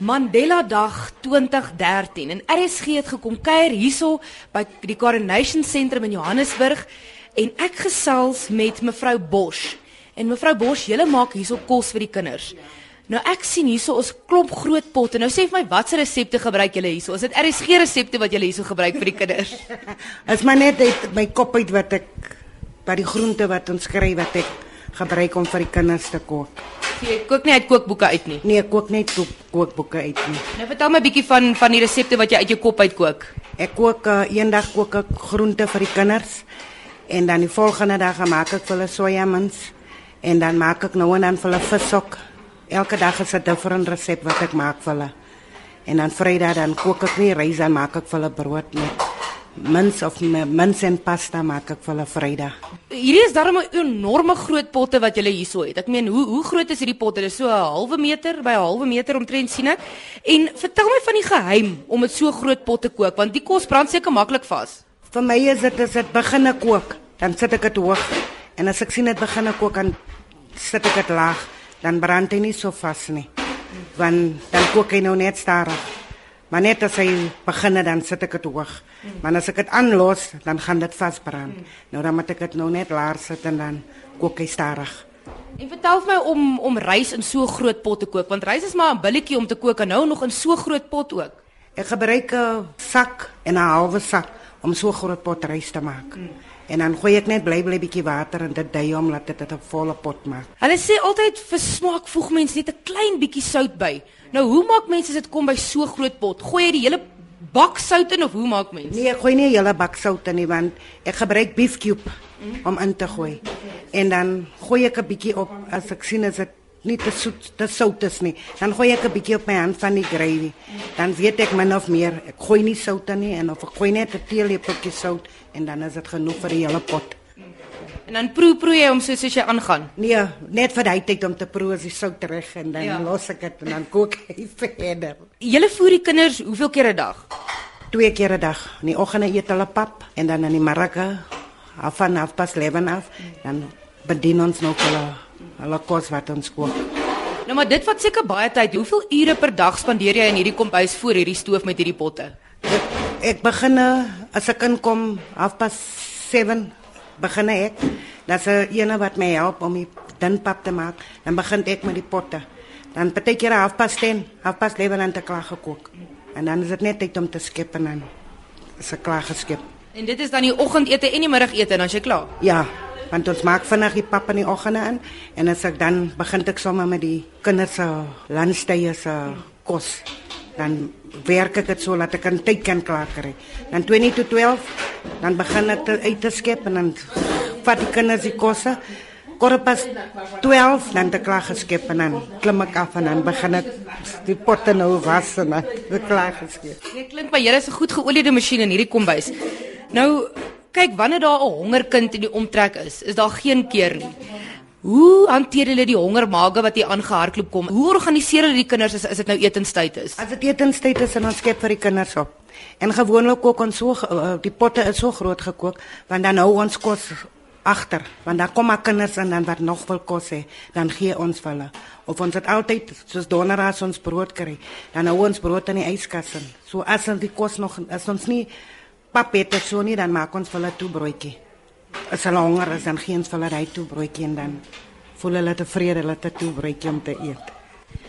Mandela Dag 2013 en RSG het gekom kuier hierso by die Coronation Sentrum in Johannesburg en ek gesels met mevrou Bosch. En mevrou Bosch, julle maak hierso kos vir die kinders. Nou ek sien hierso ons klomp groot potte. Nou sê vir my watse resepte gebruik julle hierso? Is dit RSG resepte wat julle hierso gebruik vir die kinders? As maar net uit my kop uit wat ek by die groente wat ons kry wat ek gebruik om vir die kinders te kook. Jy kook nie uit kookboeke uit nie. Nee, ek kook net kook, kookboeke uit nie. Nou vertel my bietjie van van die resepte wat jy uit jou kop uit kook. Ek kook uh, eendag kook ek groente vir die kinders en dan die volgende dag maak ek vir hulle sojamins en dan maak ek nou en dan vir hulle vissok. Elke dag is 'n different resep wat ek maak vir hulle. En dan Vrydag dan kook ek nie rys dan maak ek vir hulle brood met mins of mins en pasta maak ek vir hulle Vrydag. Hierdie is darem 'n enorme groot potte wat julle hierso het. Ek meen, hoe hoe groot is hierdie potte? Dit is so 'n halwe meter by 'n halwe meter omtrent sien ek. En vertel my van die geheim om dit so groot pot te kook, want die kos brand seker maklik vas. Vir my is dit as dit begin kook, dan sit ek dit hoog. En as ek sien dit begin kook, dan sit ek dit laag, dan brand hy nie so vas nie. Want dan kook hy nou net stadig. Maar net as hy begin dan sit ek dit hoog. Maar as ek dit aanlos, dan gaan dit vasbrand. Nou dan moet ek dit nou net laer sit en dan kook hy stadig. En vertel my om om rys in so groot pot te kook, want rys is maar 'n billetjie om te kook en nou nog in so groot pot ook. Ek gebruik 'n sak en 'n halwe sak om so groot pot rys te maak. Hmm. En dan gooi ek net bly bly bietjie water en dit dui om laat dit 'n volle pot maak. Hulle sê altyd vir smaak voeg mense net 'n klein bietjie sout by. Nou hoe maak mense dit kom by so groot pot? Gooi jy die hele bak sout in of hoe maak mense? Nee, ek gooi nie 'n hele bak sout in nie want ek gebruik beef cube mm. om in te gooi. En dan gooi ek 'n bietjie op as ek sien as dit nie te soet te sout is nie. Dan gooi ek 'n bietjie op my hand van die gravy. Dan weet ek min of meer ek gooi nie sout in nie en of ek gooi net 'n teelepeltjie sout en dan is dit genoeg vir die hele pot. En dan proe proe jy hom soos as jy aangaan. Nee, net vir daai tyd om te proe as die sout reg en dan ja. los ek dit en dan kook hy verder. Julle voer die kinders hoeveel keer 'n dag? Twee keer 'n dag. In die oggend eet hulle pap en dan in die middag af van half pas 11 af dan bedien ons nog hulle hulle kos wat ons kook. Nou maar dit vat seker baie tyd. Hoeveel ure per dag spandeer jy in hierdie kombuis voor hierdie stoof met hierdie potte? Ek, ek begin as ek inkom half pas 7 begin ek. Dat is ene wat my help om die dunpap te maak. Dan begin ek met die potte. Dan partykeer halfpas 10, halfpas 11 en te klaar gekook. En dan is dit net tyd om te skep en dan is dit klaar geskep. En dit is dan die oggendete en die middagete dan as jy klaar. Ja, want ons maak vinnig die pap in die oggende in en as ek dan begin ek sommer met die kinders se lunchtye se kos dan werk ek dit so dat ek kan tyd kan klaar kry. Dan 20 to 12 dan begin ek te, uit te skep en dan vat die kinders die kosse. Korpas 12 dan te klaar geskep en dan klim ek af en dan begin ek die potte nou was en dan klaar geskep. Dit klink my Here is 'n goed geoliede masjien in hierdie kombuis. Nou kyk wanneer daar 'n hongerkind in die omtrek is, is daar geen keer nie. Hoe hanteer julle die hongermage wat hier aangehardloop kom? Hoe organiseer julle die kinders as, as dit nou etenstyd is? As dit etenstyd is, dan skep vir die kinders op. En gewoonlik kook ons so uh, die potte is so groot gekook want dan hou ons kos agter want dan kom maar kinders en dan wat nog wil kos hê dan gee ons vir hulle of ons het altyd soos donderdag ons brood kry dan hou ons brood in die yskas in so as ons die kos nog as ons nie pap het so nie dan maak ons vir hulle toe broodjie as hulle honger is dan gee ons vir hulle daai toe broodjie en dan voel hulle tevrede hulle het toe broodjie om te eet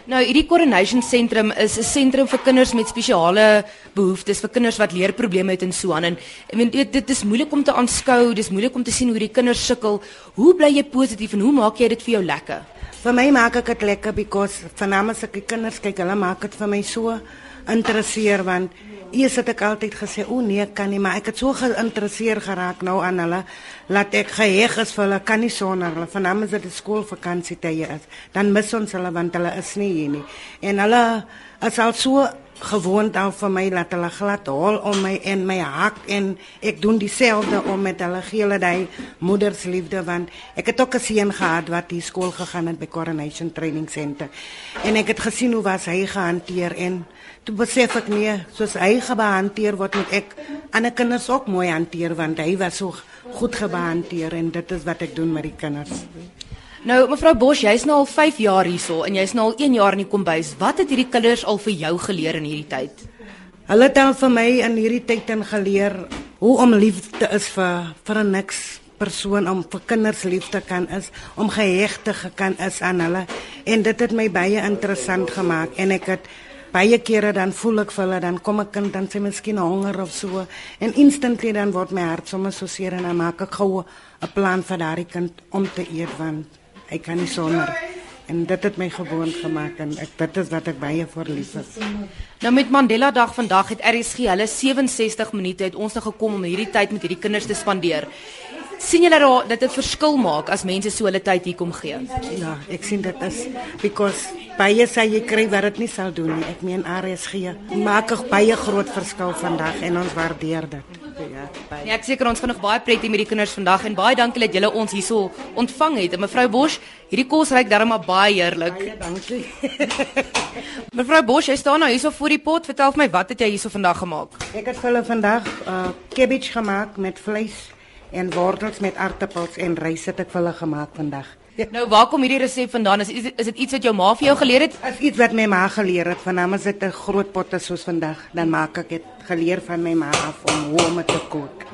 Nou hierdie coronation sentrum is 'n sentrum vir kinders met spesiale behoeftes, vir kinders wat leerprobleme het en so aan. En ek meen dit, dit is moeilik om te aanskou, dis moeilik om te sien hoe die kinders sukkel. Hoe bly jy positief en hoe maak jy dit vir jou lekker? Vir my maak ek dit lekker because vanaand as ek die kinders kyk, hulle maak dit vir my so interesseer want Eers het ek altyd gesê, "O nee, kan nie, maar ek het so geïnteresseerd geraak nou aan hulle, laat ek geheg is vir hulle, kan nie sonder hulle. Vanaand is dit skoolvakansietye is. Dan mis ons hulle want hulle is nie hier nie. En hulle is al so gewoond al vir my laat hulle glad hol om my en my hak en ek doen dieselfde om met hulle gee hulle daai moedersliefde want ek het ook 'n seun gehad wat hier skool gegaan het by Coronation Training Center en ek het gesien hoe was hy gehanteer en toe besef ek nee, soos hy gebehanteer word moet ek ander kinders ook mooi hanteer want hy was so goed gebehanteer en dit is wat ek doen met die kinders. Nou mevrou Bosch, jy's nou al 5 jaar hierso en jy's nou al 1 jaar in die kombuis. Wat het hierdie kinders al vir jou geleer in hierdie tyd? Hulle het al vir my in hierdie tyd dan geleer hoe om lief te is vir vir 'n niks persoon om vir kinders lief te kan is, om geheg te kan is aan hulle. En dit het my baie interessant gemaak en ek het baie kere dan voel ek vir hulle dan kom 'n kind dan sê miskien honger of so en instantly dan word my hart sommer so seer en dan maak ek gou 'n plan vir daardie kind om te eet want ek kan nie sonder en dit het my gewoon gemaak en ek dit is wat ek baie vir lief is. Nou met Mandela Dag vandag het RSG hulle 67 minute het ons nou gekom om hierdie tyd met hierdie kinders te spandeer sien julle dat dit 'n verskil maak as mense so hulle tyd hier kom gee? Ja, ek sien dit is because baie sê jy kry wat dit nie sal doen nie. Ek meen RSG maak 'n baie groot verskil vandag en ons waardeer dit. Ja, baie. Ja, ek seker ons gaan nog baie pret hê met die kinders vandag en baie dankie dat julle ons hierso ontvang het. En mevrou Bosch, hierdie kos ryk maar baie heerlik. Baie dankie. mevrou Bosch, jy staan nou hierso voor die pot. Vertel vir my, wat het jy hierso vandag gemaak? Ek het vir hulle vandag uh cabbage gemaak met vleis en wortels met aartappels en rys het ek vir hulle gemaak vandag. Nou waar kom hierdie resep vandaan? Is is dit iets wat jou ma vir jou geleer het? Is iets wat my ma geleer het. Vanaand is dit 'n groot potte soos vandag. Dan maak ek dit geleer van my ma af om hoe om te kook.